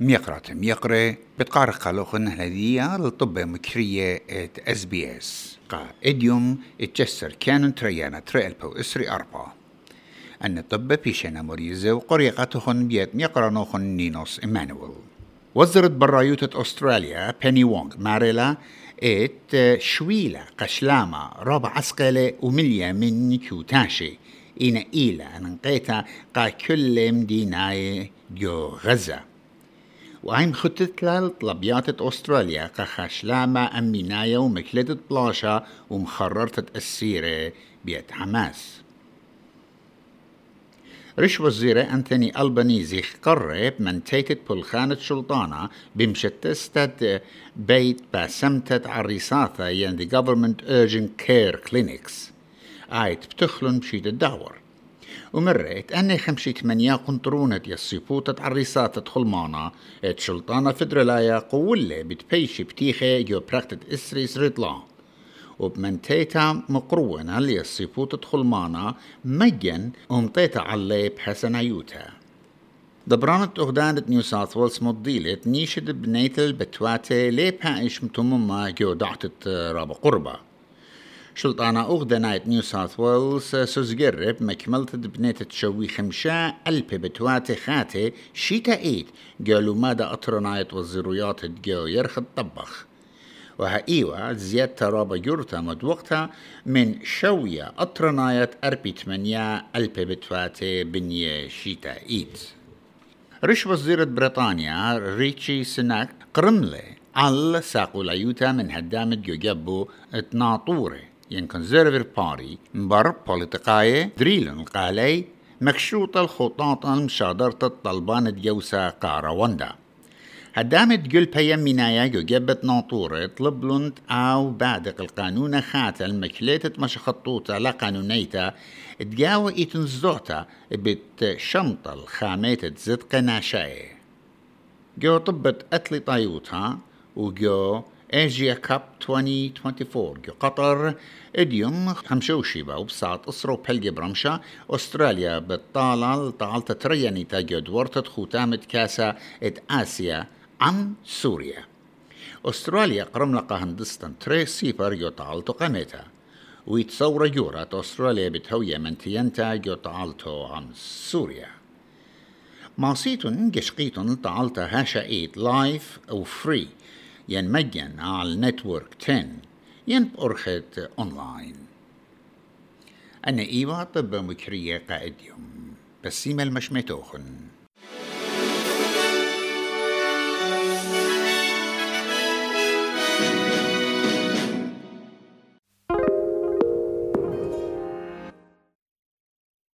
ميقرة ميقرة بتقارق خلوخن هلدية للطب مكرية ات اس بي اس قا إديوم اتجسر كانون تريانا تريلبو إسري اربا أن الطب بيشنا مريزة وقريقتهن بيت ميقرنوخن نينوس إيمانويل وزرت برايوتة أستراليا بيني وونغ ماريلا ات شويلة قشلامة ربع عسقلة ومليا من كيوتاشي إنا إيلا ننقيتا قا كل مديناي جو غزة. وعين خطت لطلبيات أستراليا؟ كخشلامة أميناية ومكلتة بلاشا ومخررة السيرة بيت حماس. رش وزيرة أنتوني ألبانيزي قرب من تيتت بلخانة شلطانة بمشتستة بيت باسمتة عريساثة ين the government urgent care clinics. آيت بتخلن بشيت الدور ومريت. أني خمشي تمنيا قنطرونة يصيبوتة عريسات خلمانا إت شلطانة فدرلايا قولة بتبيشي بتيخي جو براكتت إسريس ريطلان وبمنتيتا مقرونا اللي يصيبوتة خلمانا مجن ومطيتا علي بحسنايوتا دبرانة أغدانة نيو ساوث ويلز مضيلة نيشد بنيت البتواتي لي بايش متمما جو دعتت رابا قربة. شلطانة أغدى نايت نيو ساوث ويلز سوزجرب مكملت بنيت تشوي خمشا ألبي بتواتي خاتي شيتا إيد. قالوا ماذا أطرنايت والزرويات جو يرخد طبخ وها إيوة زيادة رابا جورتا مد وقتها من شوية أطرنايت أربي تمنيا ألبي بتواتي بنية شيتا إيد. رش وزيرة بريطانيا ريتشي سناك قرملي على ساقو ليوتا من هدامة جوجبو اتناطوري ين كونزرفير باري مبر بوليتقاية دريلن قالي مكشوطة الخطاط المشادرة الطلبان ديوسا قارواندا. هدامت قل بيم منايا جو جبت ناطورة طلبلنت أو بعدق القانون خاتا المكليتة مش خطوطة لا قانونيتا تجاوى إتنزوتا بتشنطة الخاميتة زدق ناشاي جو طبت أتلي طايوتها وجو ايجيا كاب 2024 جو قطر اديوم خمشوشيبا وبساط اسرو بلجي برمشا استراليا بالطالة طالت ترياني تاجو دورتت خوتامت كاسا ات اسيا عن سوريا استراليا قرملقة هندستان تري سيبر جو طالتو قميتا ويتصور جورة استراليا بتهوية من تينتا جو طالتو عن سوريا ماسيتون قشقيتون طالتا هاشا ايت لايف أو فري ين مجن على نتورك 10 ين بأرخت أونلاين. أنا إيوا طب مكرية قائد يوم بسيمة المشمتوخن.